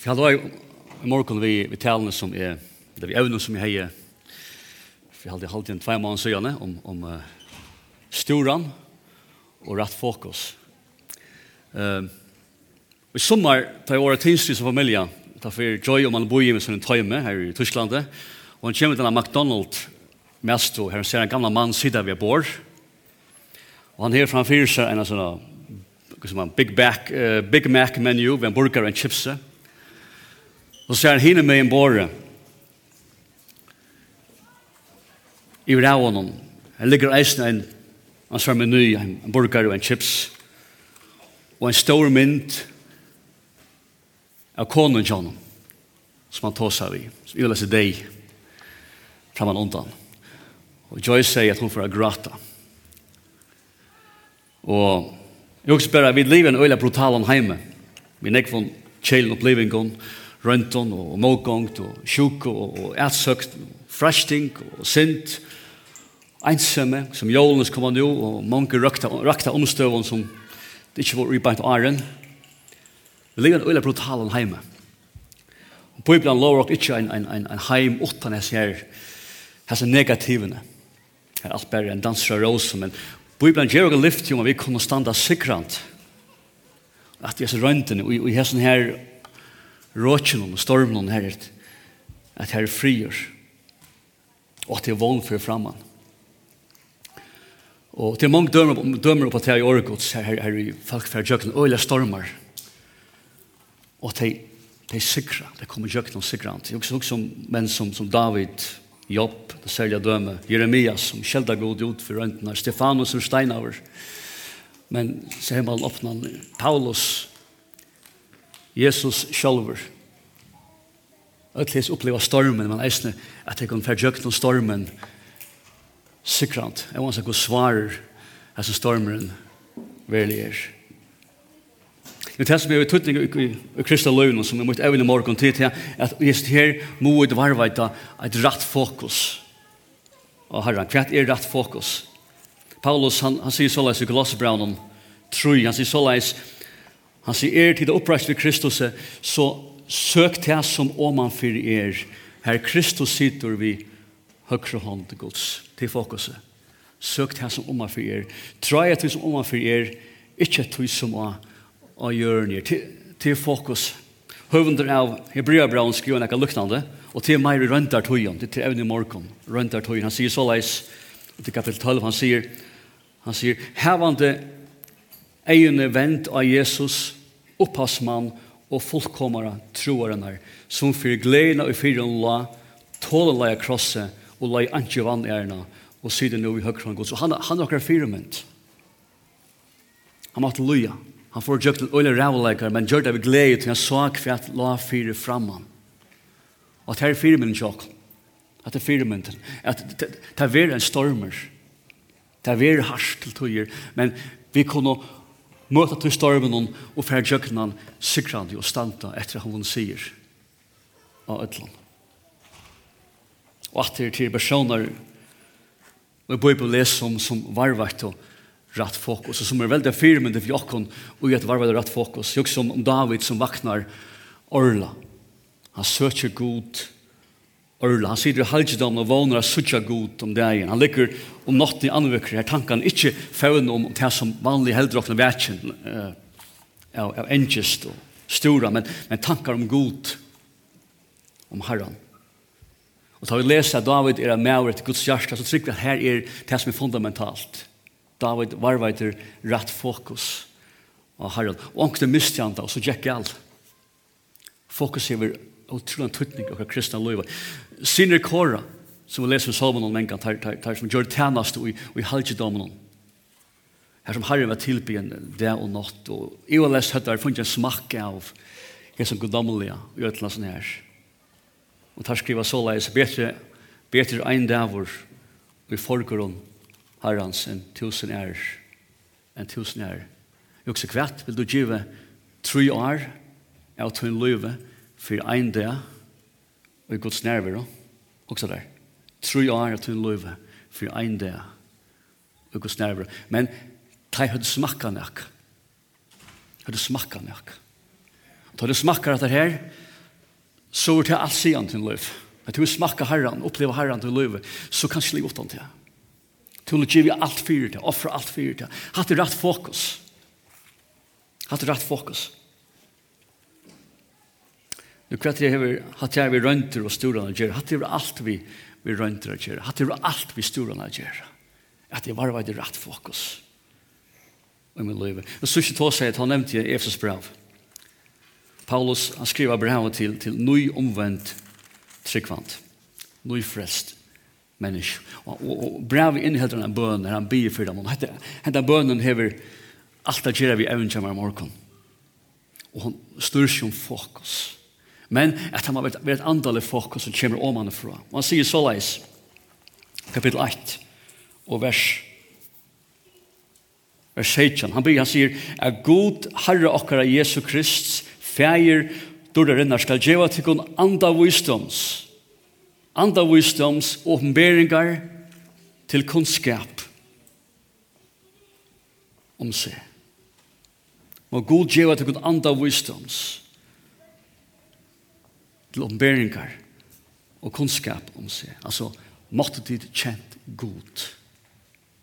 Vi hadde i morgen vi, vi talene som er, det vi evne som er heier, vi hadde halvt inn tve måneder siden om, om uh, storan og rett fokus. Uh, I sommer tar jeg året tinslig som familie, tar for Joy og man bor i med sånne tøyme her i Tyskland, og han kommer til en McDonald's mest, og her ser en gamla mann sida ved bord, og han her framfyrer seg en sånn som Big, back, uh, Big Mac menu, med en burger og en chipset, Og så er han hinne med en båre. I vil av honom. Her ligger eisen en, han svarer med ny, en burger og en chips. Og en stor mynd av konen til honom. Som han tås av i. Som vil lese deg. Framman undan. Og Joyce sier at hun får grata. Og jeg husker bare, vi lever en øyla brutal om heime. Vi nekker nekvån kjelen opplevingen. Og rønton og målgångt og sjuk og ætsøkt og frashting og sint einsame som jólens kommer nu og mange røkta, røkta omstøvun som det ikke var ribeint åren vi ligger en øyla brutalen heime og Bibelen lover ok ikke en, en, en, en heim utan hans her hans negativene her alt bare en danser av rose men Bibelen gjør og lyft jo om vi kunne standa sikrant. At disse røntene og i hessen her råkjen og stormen og at her er frier, og at det er vogn for framman. Og det er mange dømer, dømer på at det er i åregods, her, her, her i folk jøkken, øyla stormer, og det de sikra, det kommer jøkken og sikra. Det er også, som menn som, som David, Jobb, det særlige døme, Jeremias, som kjelda god ut for røntene, Stefanus som Steinauer, men så har man åpnet Paulus, Jesus sjálfur. Ötlis uppleva stormen, men eisne at det kan ferdjøkt noen stormen sikrant. Jeg vansker god svarer her stormen verlig er. Det er det som er ututning i Krista Løvn som er mot evne morgon tid til, at just her må vi varvaita et rett fokus. Og herran, hva er rett fokus? Paulus, han, han sier såleis i Glossbraunen, tror han sier såleis, Han sier er til det oppreist ved Kristus, så søk til som om åman for er. Her Kristus sitter vi høyre hånd til Guds, til fokuset. Søk til som om åman for er. Trai til som om åman for er, ikke til som å, å gjøre ned. Til, til fokus. Høvender av Hebrea Braun skriver noe luktande, og til meg røntar tøyen, det er til evne i morgen, røntar tøyen. Han sier så leis, til kapittel 12, han sier, han sier, hevande Egene vent av Jesus, opphavsmann og fullkomara troarene, som for gledene og fyrir la, tåle leia krosset og leia antje vann ærna, og siden nå i høyre Guds. Så han, han er akkurat firement. Han måtte loja. Han får gjøkt til øyne rævleikere, men gjør det vi glede til en sak for at la fire framman. Og det her er firementen tjokk. At det er firementen. At det er en stormer. Det er hardt til tøyer. Men vi kunne møta til stormen og fer jøknan sikrande og standa etter at hun sier av ødlan. Og at det er til personer og jeg bør på les som, som varvart og rett fokus, og som er veldig firmende for jokken og gjør varvart og rett fokus. Jeg som om David som vaknar orla. Han søker god Orla, han sitter i halvdom og vågner av suttja god om dagen. Han ligger om natten i anvekker her tankene, ikke fevn om det som vanlig heldrokkene vetjen uh, av, av engest og stora, men, men tankar om god, om herran. Og da vi leser at David er av maver etter Guds hjärsta, så trykker vi at her er det som er fundamentalt. David varvaiter rett fokus av herran. Og ankte mistjanta, og så gikk alt. Fokus er utrolig tøtning av kristne løyve. Sinner Kåra, som vi leser i Salmon om enka, tar, tar, tar som gjør tjenest og i, i halvdamen. Her som Herren var tilbyen det og natt. Og jeg har lest høytter, jeg funnet en smakke av det som goddommelige i ødelandsen her. Og tar skriva så leis, betre, betre ein dævor i forgrunn herrens enn tusen er, enn tusen er. Jo, så kvett, vil du give tre år av tunn løyve, for ein dag og i Guds nærvær også der tru år til løyve for ein dag og i Guds nærvær men ta høyde smakka nek høyde smakka nek og ta høyde smakka det her så er det alt sian til løyve at du smakka herran oppleva herran til løyve så kan slik åttan til til å gi alt fyrir til offra alt fyrir til hatt rett fokus. Hatt rett fokus. Nu kvart jag har hatt jag vi rönter och stora och gör. Hatt jag allt vi vi rönter och gör. Hatt jag allt vi stora och gör. Att det var vad det rätt fokus. Och min liv. Och så ska jag säga att han nämnde i Efesos brev. Paulus han skriver brev till till ny omvänt tryckvant. Ny frälst människa. Och, och, och brev innehåller en bön när han ber för dem. Och den bönen hever allt att göra vi även kommer morgon. Och han styrs om fokus. Fokus men at han har vært, vært andalig folk som kommer om han fra. Og han sier så leis, kapittel 1, og vers vers 16. Han, han sier, er god herre okkara Jesu Krist, feir, dårdarinnar skal djeva til kun anda visdoms, anda visdoms, åpenberingar til kunnskap om seg. Må god djeva til kun anda visdoms, til omberingar og kunnskap om seg. Altså, måtte dit kjent god.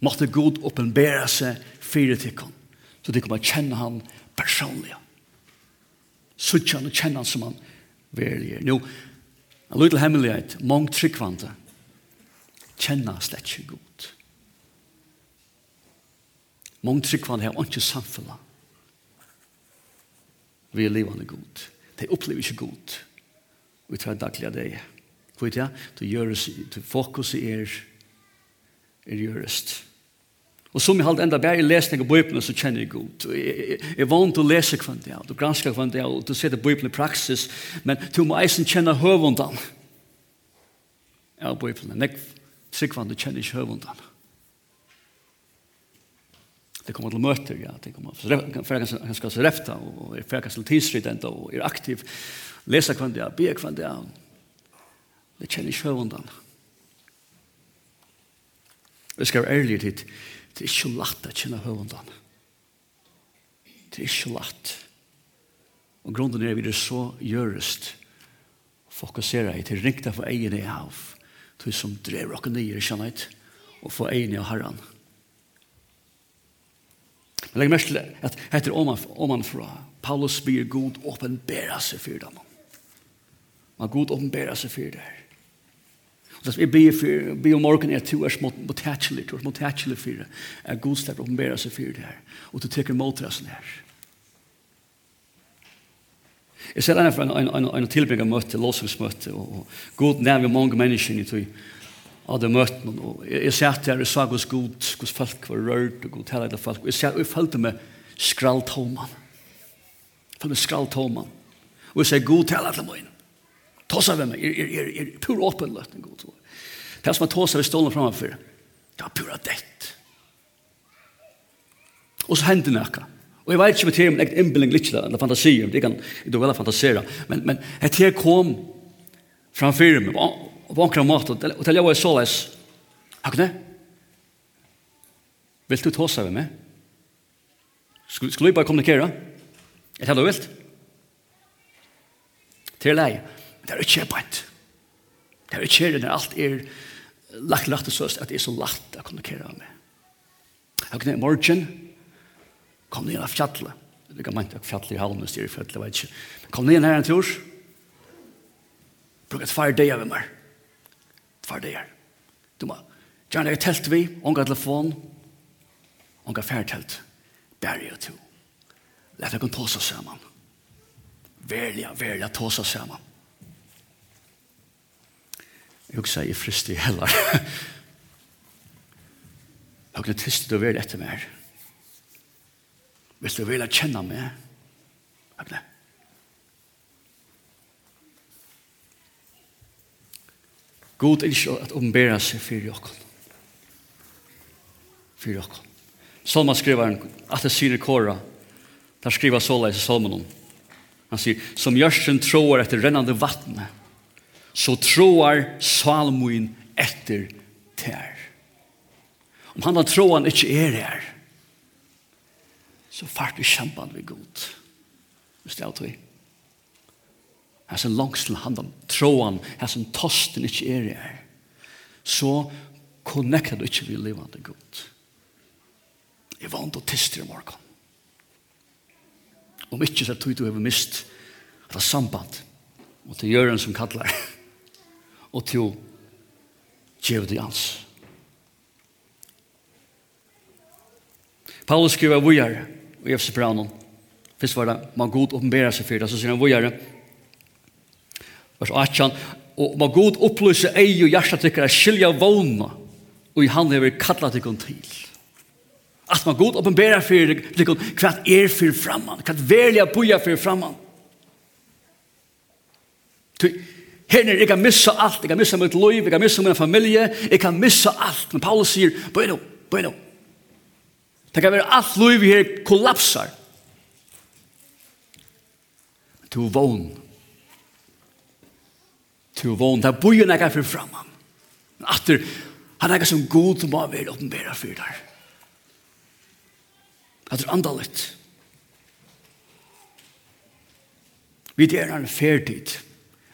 Måtte god oppenbæra seg fire tikkon, så de kommer kjenne han personlig. Suttja han og kjenne han som han verlig er. Nå, en liten hemmelighet, mange tryggvante, kjenne han slett ikke god. Mange tryggvante har ikke samfunnet. Vi er livande god. De opplever ikke god vi tar daglig av deg. Hvor det er, du gjøres, du fokuset er, er gjørest. Og som jeg halte enda bare i lesning av Bibelen, så kjenner jeg godt. Jeg, er vant til å lese hva det er, du gransker hver dag, og du ser det Bibelen i praksis, men du må eisen kjenne høvundan Ja, Bibelen. Nek, sikkvann, du kjenner ikke høvundan. Høvundan det kommer til møter, ja det kommer för jag ska så räfta och är för jag ska tidsrit og er är aktiv läsa kvant ja be kvant ja det känner jag undan Jag skal være ærlig til det er ikke lagt å kjenne høvendene. Det er ikke lagt. Og grunden er vi det så gjørest fokusere i til rikta for egen i hav til som drev dere nye kjennet og for egen i herren. Herren. Jeg legger mest til at heter omanfra. Paulus blir god åpenbæra seg for dem. Man god åpenbæra seg for dem. Og så jeg ber for, ber om morgen er to er små tætselig, to er små for det. Er god slett åpenbæra seg for dem. Og du teker mot det sånn her. Jeg ser en, en, en, en tilbygget møte, låsungsmøte, og, og god nærmere mange mennesker i tog av det møtt noen. Og jeg, jeg satt her og sa hos god, hos folk var rørt og god taler hele folk. Og jeg, satt, og jeg følte meg skralt homan. Jeg følte meg skralt homan. Og jeg sier god taler til meg. mine. Tåsa ved meg. Jeg, er, er, er pur åpenløtt en god. Det er som jeg tåsa ved stålen framfor. Det er pura dett. Og så hendte nekka. Og jeg vet ikke om det er en egen innbildning litt, eller fantasi, det kan jeg vel fantasera. Men, men et her kom framfor meg, og på ankra mat, og til jeg var såleis, Agne, vil du ta seg meg? Skulle vi bare kommunikere? Er det du vilt. Til deg, det er ikke bare Det er ikke det når alt er lagt lagt og søst, at det er så lagt å kommunikere med. Agne, morgen, kom ned av fjallet. Det kan man ikke fjallet i halmen, styrer fjallet, jeg vet ikke. Kom ned her en tur, bruk et fire day av meg for det er. Du må gjerne et telt vi, unga telefon, unga færtelt, bære jeg to. Læt dere ta seg sammen. Verlig, verlig, ta seg sammen. Jeg husker jeg frist i heller. Jeg kunne tyste du vil etter meg. Hvis du vil kjenne meg, jeg kunne God er ikke at ombæra seg for dere. For dere. Salma skriver at det sier kåra. Der skriver Sola i salmen om. Han sier, som gjørsten tror etter rennende vattnet, så tråar salmoen etter tær. Om han har tråan ikke er her, så fart i kjempan vi god. Hvis det er alt vi. Her som langs til langslen handan, tråan, som tosten ikke er i her, så konnekter du ikke vi levande godt. Jeg vant og tister i morgen. Om ikke så tog du hever mist det samband og til gjøren som kallar og til djevet det hans. Paulus skriver vujar i Efsebrannon. Fyrst var det, man god åpenbæra seg fyrir det, så sier han vujar det, vers 18, og må god opplyse ei og hjertet tykker er skilja vågna, og i han hever kallat tykker til. At man god oppenbera fyrir tykker hva er fyrir framman, hva velja boja fyrir framman. Herne, jeg kan missa alt, jeg kan missa mitt liv, jeg kan missa min familie, jeg kan missa alt. Men Paulus sier, bøy nå, bøy nå. Det kan være alt liv her kollapsar. Du vågn til vogn. Det er bojen jeg for framme. Men atter, han er som god som må være åpenbæra for der. At det er andalet. Vi er en ferdid.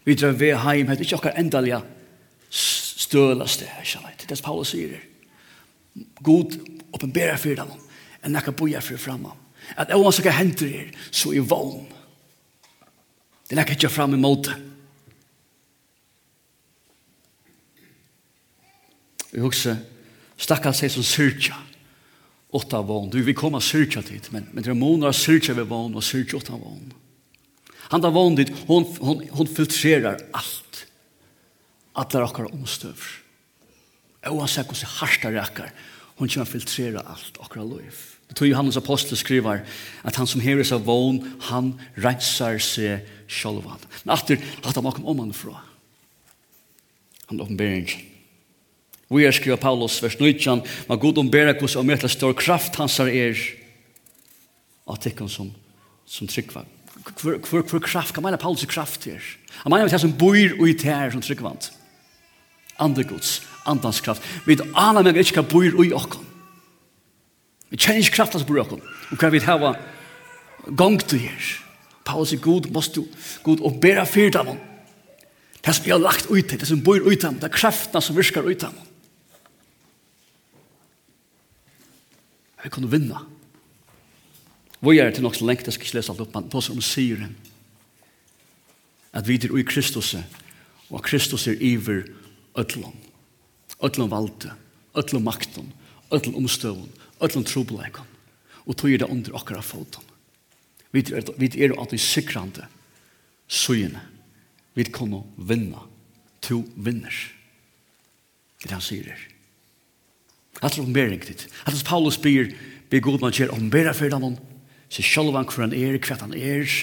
Vi drar ved heim. Det er ikke akkurat akkur stølast det her, kjallet. Det er det Paulus sier. God åpenbære for dem. En nekka boja for framme. At det er hva som henter her, så er vogn. Det er nekka ikke fram i måte. Vi husker, stakkars seg som syrkja, åtta vån. Du, vil kommer syrkja dit, men, men det er måneder syrkja ved vån og syrkja åtta vån. Han tar vån dit, hon, hon, hon filtrerar allt. Alla okkar omstøver. Oavsett hvordan harsta rækkar, hon kommer filtrera allt okkar liv. Det tror Johannes apostel skriver at han som heres av vån, han rensar seg sjolvan. Men atter, at han makom om han fra. Han åpenbering. Vi er skriver Paulus, vers 19, «Ma god om bera berekos om møtla stor kraft hans er av tikkun som, som tryggva». Hvor, hvor, hvor kraft, hva mener Paulus kraft er? Han mener det som bor og i tær som tryggvant. Andre gods, andans kraft. Vi vet alle meg ikke hva bor og i okkon. Vi kjenner ikke kraften som bor i okkon. Og hva vi hava gong til her. Paulus er god, måst du, god, og bera fyrt av hon. Det som vi har lagt ut til, det som bor ut av hon, det er kraftene som virkar ut av hon. Vi kunne vinna. Vi er til nok så lengt, jeg skal ikke lese alt opp, men det tås om syren. At vi er i Kristus, og at Kristus er iver ødlom. Ødlom valgte, ødlom makten, ødlom omstøvn, ødlom trobeleikon. Og tog er det under okkara foten. Vi er, vi er at vi sikrande søyene. Vi kunne vinna. To vinner. Det er han sier her. Alt er ombering dit. Alt er Paulus byr, byr god man kjer ombera fyrir dem, se sjálvan hver han er, hver han er,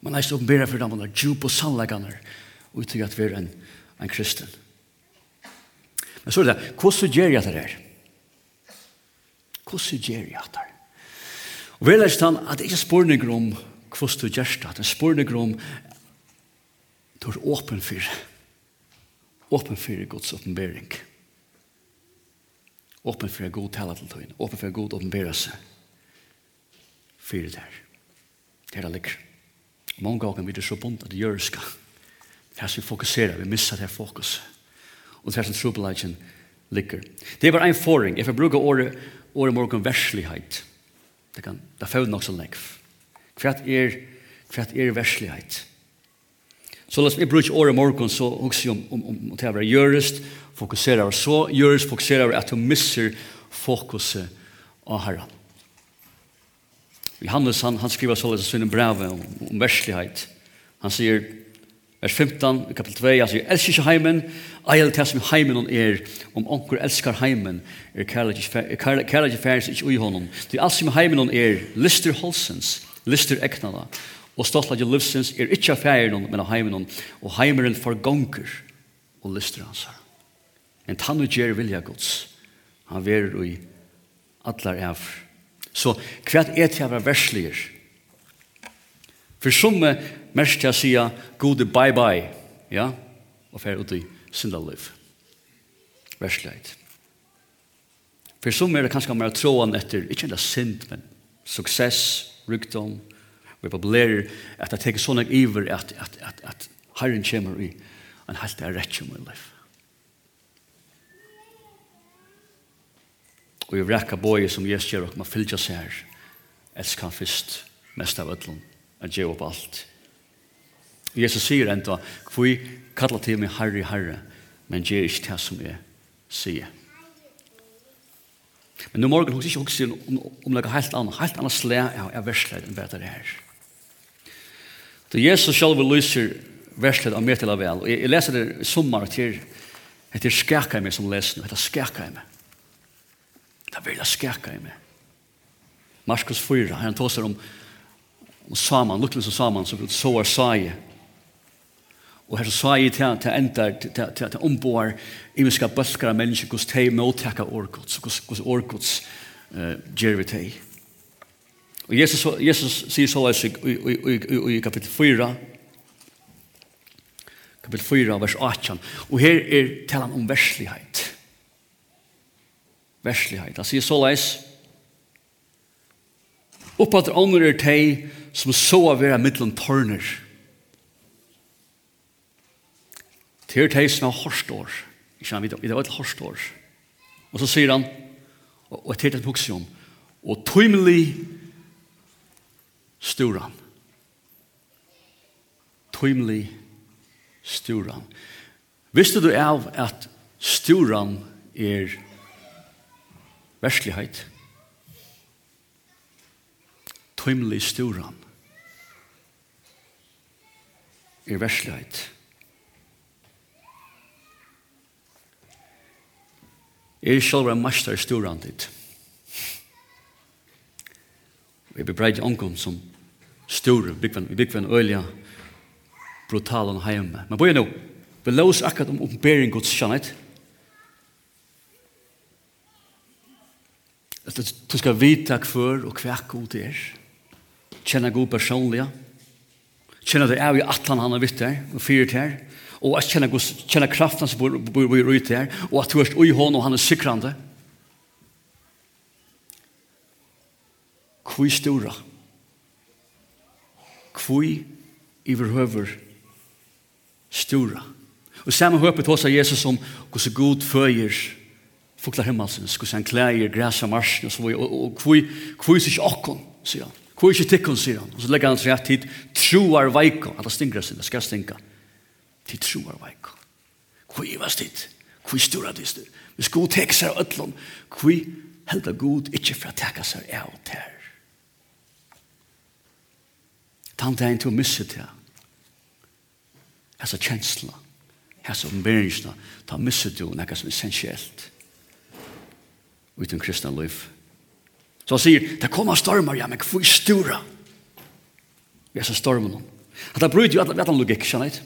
man er ombera fyrir dem, er djup og sannleggande, og uttrykk at vi er en, en kristen. Men så er det, hvordan gjør jeg det her? Hvordan gjør jeg det her? Og vi lærte han at det ikke er spørninger om hvordan du gjør det, det er spørninger om du er åpen for, åpen for Guds åpenbering. Åpen åpen for god tala til tøyen, åpen for god åpenbæra seg fyrir der. Det er det ligger. Mange ganger blir det så bunt at det gjør skal. Det er som vi fokuserer, vi misser det fokus. Og det er som trobelagen ligger. Det var en foring, jeg får bruke året, året morgen verslighet. Det kan, det er nok så lekk. Hva er, hva er verslighet? Så låt vi bruke året morgen, så också om, om, om om det er gjørest, fokusera på så, gjørest, fokusera på att du misser fokuset av Herren. Johannes han, han skriver så lite sin brev om, om verslighet. Han sier, vers 15 kapitel 2, han sier, «Elsker ikke heimen, eilt det som heimen er, om onker elskar heimen, er kärlek i färds inte ui honom. Det är som heimen er, lister holsens, lister eknada, Og stoltleik livsens er ikke av færen, men av heimen, og heimeren forgonger og lyster hans. Men tann og gjer vilja gods. Han verer i allar av. Så hva er til å være verslige? For som mest til å si gode bye-bye, ja, og fer ut i synda liv. Verslighet. For som er det kanskje mer troen etter, ikke enda synd, men suksess, rykdom, Vi populerer at det teker sånne iver at, at, at, at Herren kommer i en helt er rett som i liv. Og i rekka bøye som Jesus gjør, man fylgja seg her, elsker han først, mest av ødlen, at gjør opp alt. Jesus sier enda, hvor kallar til meg herre, herre, men gjør ikke det som jeg sier. Men nu morgen hos ikke hos om, om, om noe helt annet, helt annet slæ av ja, verslet enn bedre det her. Så Jesus selv lyser verslet av mer til av vel. Og jeg, jeg leser det i sommer til etter skakka i meg som leser nå. Etter skakka i meg. Det er veldig skakka meg. Markus 4, her han tåser om, om Saman, lukkelig som Saman, som så er Saie. Og her så sa jeg til til endar, til til han omboer, i vi skal bølkara mennesker, hos teg mottekka årgods, hvordan årgods gjør vi til Og Jesus, Jesus sier så løs i, i, i, i kapittel 4, kapittel 4, vers 18, og her er talen om verslighet. Verslighet. Han sier så løs, oppad ånder er teg som så av vera middelen tørner. Det er teg som er hårstår. Ikke han vet, det er et hårstår. Og så sier han, og, og det er det han hukser om, og tøymelig sturan. Tøymlig sturan. Visste du av at sturan er verslighet? Tøymlig sturan er verslighet. Jeg er selv en master i sturan dit. Jeg bebreid ungdom som stor byggven, ølja. Brutal on heim. Men bøyer nå, vi lås akkurat om bearing Guds kjannhet. At du skal vite hver og hver god er. Kjenne god personlig Kjenne det er jo atlan han har vitt der og fyrt her. Og at kjenne, kjenne kraften som bor, bor, bor ut her. Og at du er i hånd og han er sikrande. Hvor stora? Stora? kvui iverhøver stura. Og samme høpet hos av Jesus om hos god føyer fuklar himmelsens, hos han klæger, græs av marsen, og så var og kvui, kvui sig okkon, sier han. Kvui sig tikkon, sier han. Og så legger han seg at hit, troar det alla sin, det skal stinga, til troar veikon. Kvui vas dit, kvui stura dit, hvis god tek seg av ötlon, kvui helda god, ikkje fra teka seg av ter. Tant det er en til å misse til. Hessa kjensla, hessa omberingsna, ta misse til nekka som essensielt uten kristna liv. Så han sier, det kommer stormar, ja, men hvor stora er så stormen om. At han bryter jo at han logikk, kjenner jeg.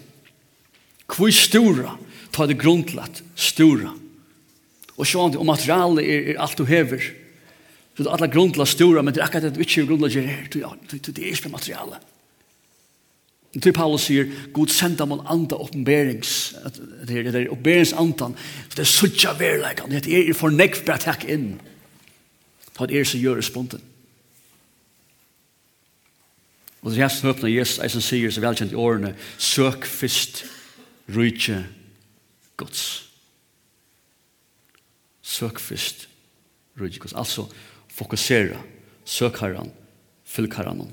Hvor stora ta det grunnlatt, stora. Og så om og materialet er, er alt du hever. Så det er alle grunnlatt stora, men det er akkurat at du ikke er gjør her. det er ikke materialet. Det er Paulus sier, Gud sender man anda oppenberings, det er, det er oppenberingsandan, det er suttja verleikan, det er for nekv bare takk inn. for Det er så gjør responden. Og det er hans nøpna Jesus, jeg som sier så velkjent i årene, søk fyrst rydtje gods. Søk fyrst rydtje gods. Altså, fokusera, søk herran, fylk herran,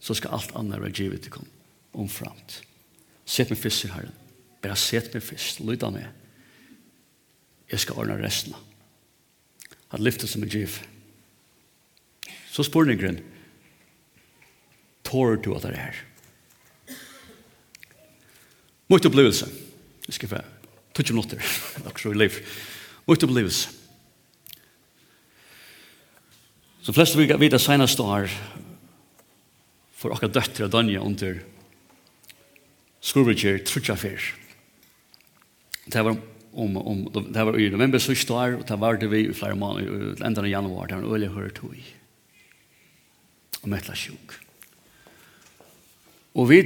så skal alt annet være givet til kom omframt. Sett meg fyrst, herre. Bare sett meg fyrst. Lyda meg. Jeg skal ordne resten. At lyfte som en giv. Så spør den grunn. Tårer du at det er her? Mot opplevelse. Jeg skal få tutsi minutter. Takk Akkurat i liv. Mot opplevelse. Så flest vi vet at senast år for akkurat døtter av Danja under skurvitjer trutja fyr. Det var om, om, det var i november sørste år, og det var det vi i flere måneder, i enden av januar, det var en øyelig høyre tog Og mettla sjuk. Og vi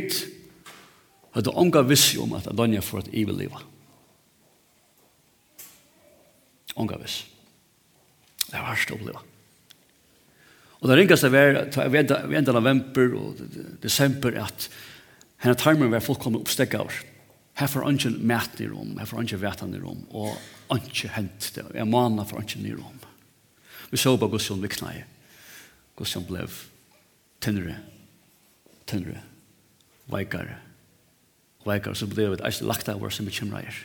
hadde ånga vissi om at Adonja får et evig liv. Ånga vissi. Det var hardt å oppleva. Og det ringast det var, vi enda november og desember, at Henne tarmen var fullkomne av. Her får ønsken mæt i rom, her får ønsken vætan i rom, og ønsken hent det. Jeg maner for ønsken i rom. Vi så på Gudsjon vikna i. Gudsjon ble tynnere, tynnere, veikere, veikere, så ble det ikke lagt av oss som vi kommer her.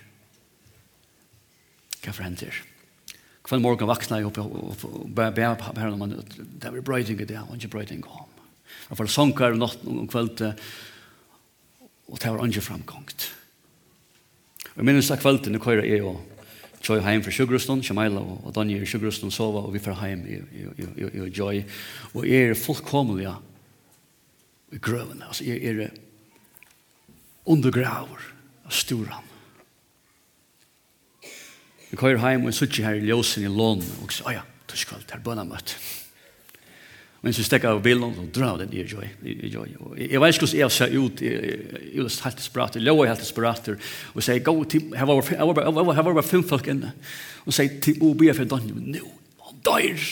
Hva for henter? Hver morgen vakna jeg opp og bæ på her, det var brøyding i det, og ikke brøyding om. Jeg får sankar om natten og kveld, og det var ikke framgångt. Og minnes av kvelden, nå kører jeg og Joy heim fra Sjøgrøsten, Shamaila og Daniel i Sjøgrøsten sova, og vi får heim i, i, i, i Joy. Og jeg er fullkomlig i grøven, altså jeg er undergraver av storan. Vi kører heim og jeg sitter her i ljósen i lån, og så, ja, tuskvalt, her bøna møtt. Men så stekka av bilen og dra den i joy. Jeg vet ikke hvordan jeg ser ut, jeg er helt desperat, jeg lover helt desperat, og sier, gå til, her var bare fem folk inne, og sier til OB for Daniel, nå, han dør!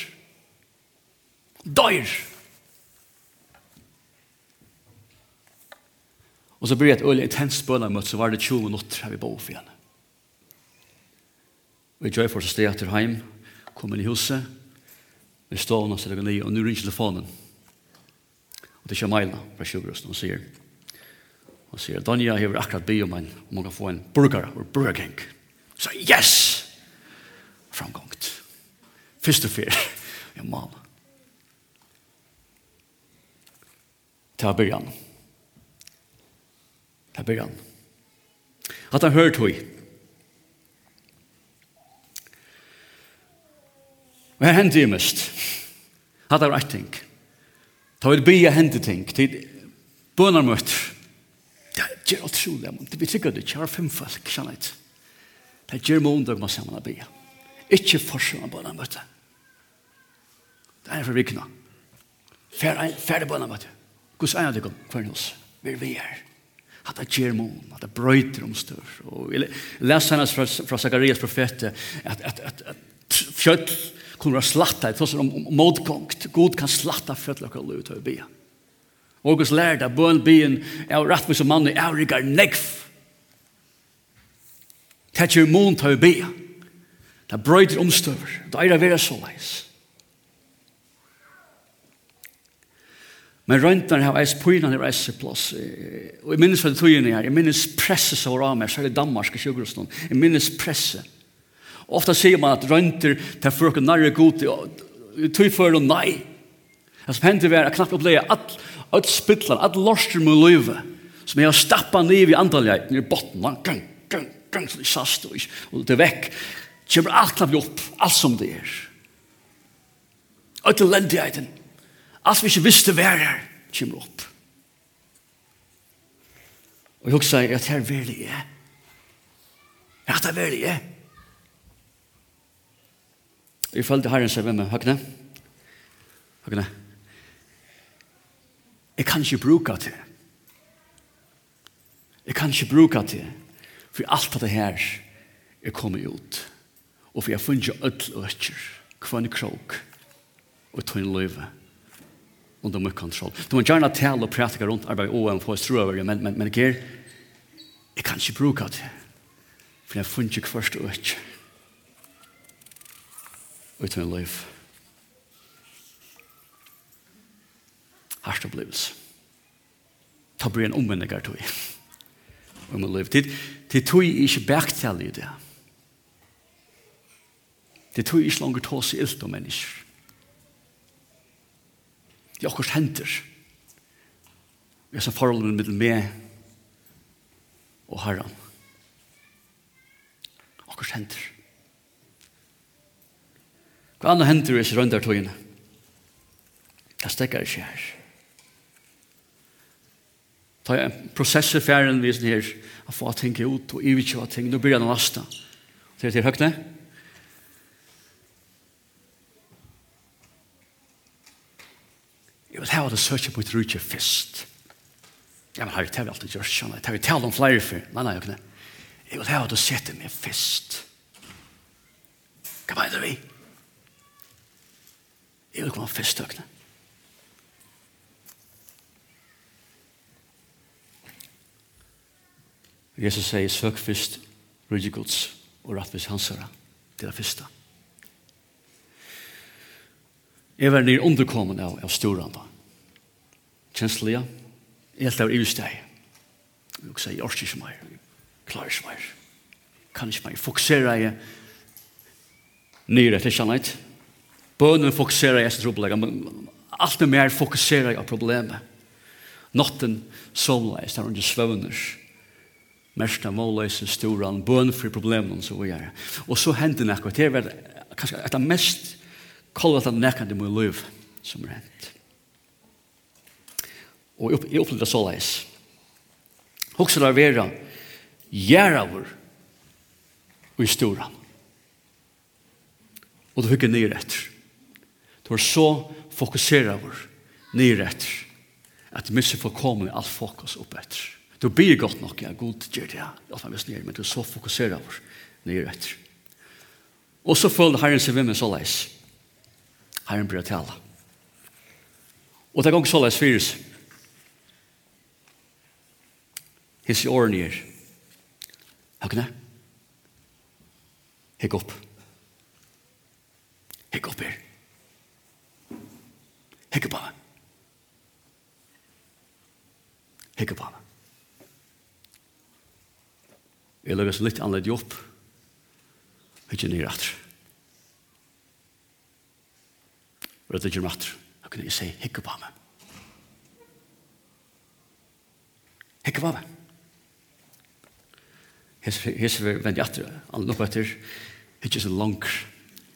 Dør! Og så blir det et øyelig intens bønnermøtt, så var det 20 minutter her vi bor for henne. Og jeg gjør for å stå etter hjem, kom inn i huset, Vi står nå, sier det og nå ringer telefonen. Og det er ikke Maila fra sjukhusen og sier, og sier, Donja, jeg vil akkurat be om en, om man kan få en burger, og Burger King. Så yes! Framgångt. Første fyr, jeg mal. Ta byrjan. Ta byrjan. At han hørt høy, Og her hendte jeg mest. Hadde jeg rett ting. Ta vil bia hendte ting. til bønner møtt. Det gjør alt trolig. Det blir sikkert ikke. Jeg har fem folk, kjenner jeg. Det er gjør måndag man sammen av bia. Ikke forsøk av bønner møtt. Det er for vikna. Færre bønner møtt. Guds eier det om kvern hos. Vi er vi her. At det gjør mån. at det brøyter om stør. Og jeg leser hennes fra fra Zacharias profete at, at, at, at, fjøtt, kunne være slatta, det er om modgångt. God kan slatta fødla og lov til å be. Og hos lærda, bøn, byen, er rettvis og mann, i rikar negf. Det er ikke mån til å be. Det er brøyder omstøver. Det er å være så leis. Men røntnar har eis pynan i eis plås. Og jeg minnes hva det tøyene her, jeg minnes presse som var av meg, særlig Danmark i 20 Jeg minnes presse. Jeg minnes presse Ofta sier man at røynter til folk og nærre god, tog for og nei. Det som hender er at knappt oppleie at alt spittler, at lorster med løyve, som er har stappa ned i andalje, ned i botten, gang, gang, gang, så det sast, og og det er vekk. Kjemmer alt knappt opp, alt som det er. Alt elendigheten, alt vi ikke visste hver er, kjemmer opp. Og jeg husker at her vil jeg. At her vil jeg. Jeg følte herren seg med meg. Høgne? Høgne? Jeg kan ikke bruke det. Jeg kan ikke bruke det. For alt av det her er kommet ut. Og for jeg funnet ødel og økker. Kvann krok. Og tog en løyve. Under mye kontroll. Du må gjerne tale og prate rundt arbeid og en få strå over det. Men, men, men jeg, jeg kan ikke bruke det. For jeg funnet kvart og økker ut min liv. Harst opplevelse. Ta bry en omvendigar tog. Om min liv. Det tog jeg ikke bergtall i det. Det tog jeg ikke langer tås i ilt om mennesker. Det er akkurat henter. Vi har så forholdet med meg og herren. Akkurat henter. Hva annet hender hvis ikke rundt der togene? Det stekker ikke her. Ta en prosess i ferden vi her, å få ting ut, og ivet ikke ting, nå blir det noe lasta. Det er til høyne. Jeg vil ha det søkje på et rutje fyrst. Ja, men herre, det har vi alltid gjort, skjønner jeg. Det har vi talt om flere før. Nei, nei, høyne. Jeg vil ha det søkje meg fyrst. Hva mener vi? Hva mener vi? Jeg vil komme først tøkne. Jesus sier, søk først rydde gods og rettvis hansere til det første. Jeg var nere underkommen av, av storene. Kjenslige, jeg tar i steg. Jeg sier, jeg orker ikke mer, jeg klarer ikke mer. Kan ikke mer, fokuserer jeg nere til kjennhet. Bønnen fokuserer jeg troblegger, men alt mer fokuserer jeg av problemet. Notten somleis, der under svøvner. Mest av måløse storan, bøn for problemene så vi er. Og så hender nekko, det er kanskje et av mest kollet av nekkende mot liv som er hent. Og jeg opplevde så leis. Hoksa der vera, gjerraver og i storan. Og du hukker nyr etter var så fokuserar vår nere etter at det misse forkommer all fokus opp etter. Du blir godt nok, ja, god gjør det, ja, alt man visst men du så fokuserar vår nere etter. Og så følger Herren seg ved meg så leis. Herren blir å tale. Og det er gong så leis fyrs. Hins i åren her. Høgne. Hikk opp. Hikk opp her. Hikk opp her. Hekke på det. Hekke på det. Jeg lager så litt annerledes jobb. Ikke nye retter. Og det er ikke. Da kunne jeg si, hekke på meg. Hekke på meg. Hesse var vendt etter, han loppa etter, ikke så langt,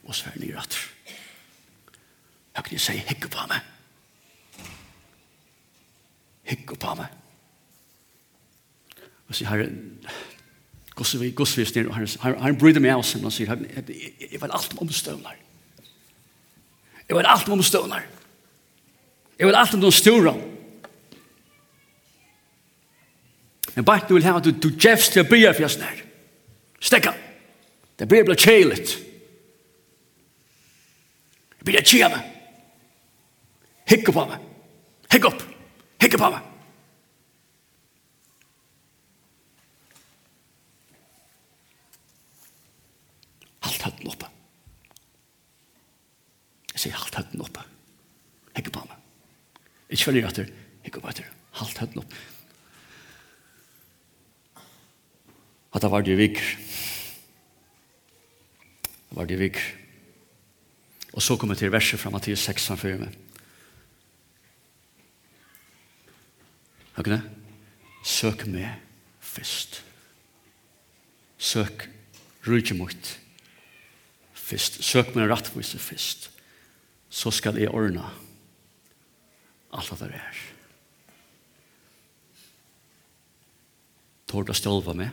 og så er nye retter. Da kan jeg si, hikke på meg. Hikke på meg. Og sier, herre, gosser vi, gosser vi snir, og herren bryder meg av seg, og sier, jeg vet alt om omstøvnar. Jeg vet alt om omstøvnar. Jeg vet alt om de store. Men bare du vil ha at du gjevst til å bryr for jeg snir. Stekka. Det blir blir kjelet. Det blir kjelet. Hikka på meg. Hikka opp. Hikka på meg. Alt hatt den oppe. Jeg sier alt hatt den oppe. Hikka på meg. Ikke følger etter. Hikka på etter. Alt hatt den oppe. At det var det vikker. Det var det vikker. Og så kommer til verset fra Mattias 6, han fører med. Hørte det? Søk meg først. Søk rydde mot først. Søk meg rettvise først. Så skal jeg ordne alt det er. Tårda stolva meg.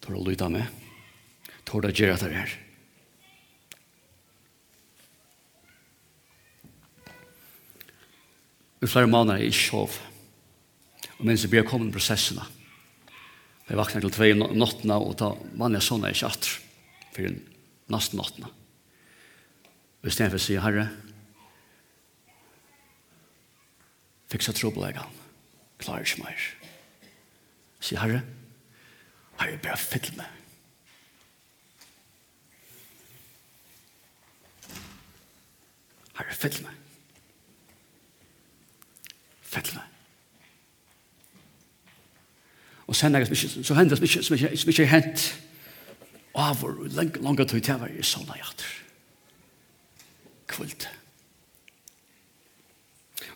Tårda lyda meg. Tårda gjøre det er. i flere måneder jeg ikke sov. Og mens jeg blir kommet i prosessene. Jeg vakner til tvei nottene, og da vann jeg sånn jeg ikke atter, for nesten nottene. Og i stedet for å si, Herre, fiksa trobelegan, klarer ikke mer. Si, Herre, Herre, bare fyll meg. Herre, fyll meg fettlene. Og sen er det så hender det som ikke, som ikke er hent over langt tog til å være i sånne hjerter. Kvult.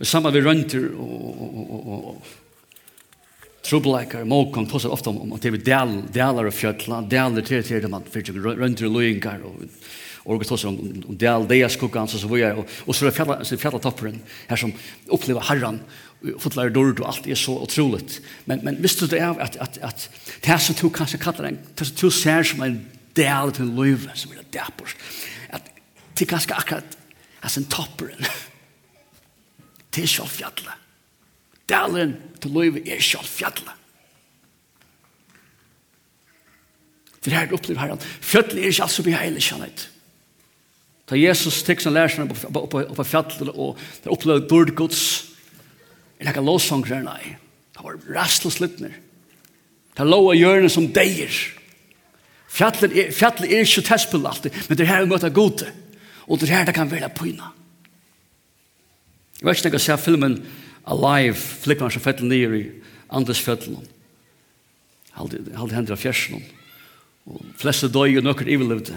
Og sammen vi rønter og, og, og, og trobleikar, måkon, påstår ofte om, om at det er delar og av fjøtla, deler til til man at vi rønter og løyngar og og vi tås om, del, det er skuggan, så så vi er, og, så er fjalla, fjalla topperen her som opplever herran, fotlar dörd och allt är så otroligt. Men men visste du det är att att att som tog kanske kallar en tärsen tog ser som en del till löv som är därpå. Att det kanske akkurat as en topperen. Det är så fjalla. Dalen till löv är så fjalla. Det här upplever herran. Fjall är inte alls så behaglig kärlek. Ta Jesus tek och lärsarna på på på fjallet og det upplever dörd Guds er Jeg lakka her, nei. Det var rastløs littner. Det låa hjørne som deier. Fjallet er, fjallet er ikke testpillet alltid, men det er her vi møter gode. Og det er her det kan være pyna. Jeg vet ikke når jeg ser filmen Alive, flipperen som fettel nyer i Anders fettelen. Halde hender av fjersen. Og fleste døy og nøkker ivelevde.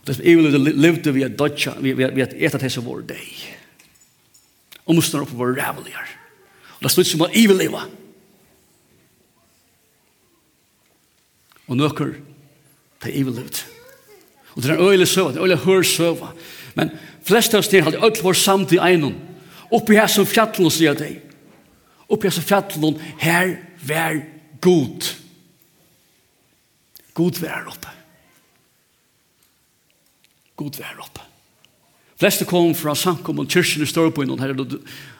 Og det som ivelevde levde vi at dødja, vi at etat hese vår deg. Og mustene oppe var ræveligere. Og det slutt som å iveleva. Og nøkker, det er ivelevd. Og det er en øyelig søva, det er en øyelig hør søva. Men flest av oss nere hadde alt vår samt i egnon. Oppi her som fjallen, sier jeg Oppi her som fjallen, her vær god. God vær oppe. God vær oppe. Fleste kom fra samkom og kyrkjen i Storbyen, og her er det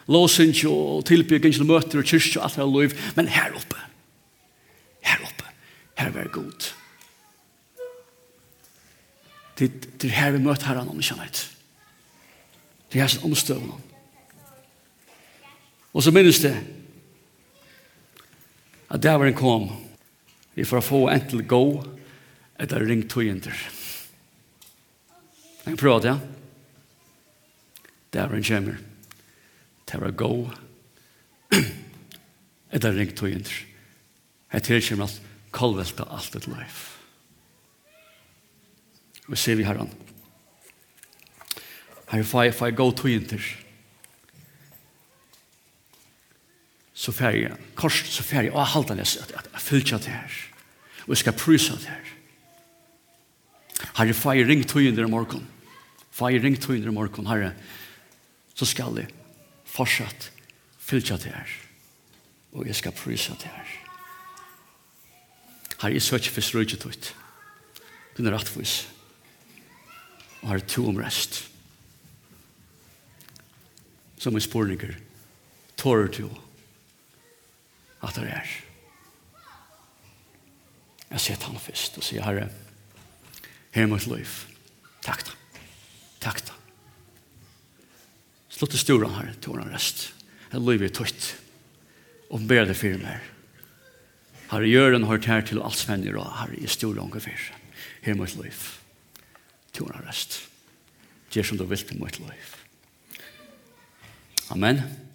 låsynk og tilbyggen og møter og kyrkje og alt her liv, men her oppe, her oppe, her var god. Det det er her vi møter herren om kjennhet. Det er her som omstøvende. Og så minnes det at der var en kom vi får få en til gå etter ringtøyender. Jeg prøver det, ja der en kjemmer. Det var gå. Etter ring tog Jeg Etter kommer alt kolvelta alt et liv. Vi ser vi her herran. Herre, far, far, gå tog inn Så Så færg, kors, så færg, og halda nes, at jeg fylkja til her. Og jeg skal prysa til her. Herre, fire, ring tog inn til morgon. Fire, ring tog inn til morgon, herre. Herre, så skal jeg fortsatt fylltja til her. Og jeg skal prysa til her. Her er søkje for strøyget ut. Kunne rettvis. Og her er to om rest. Som en spårninger. Tårer til at det er. Jeg ser han først og sier, Herre, her er mitt liv. Takk da. Takk da. Slutt til storan her, tog han rest. Jeg løyver i tøyt. Og ber det for meg. Herre, gjør en hørt her til alt svenner, og herre, i storan går for. Her mot løyv. Tog han rest. Gjør som du vil til mot Amen. Amen.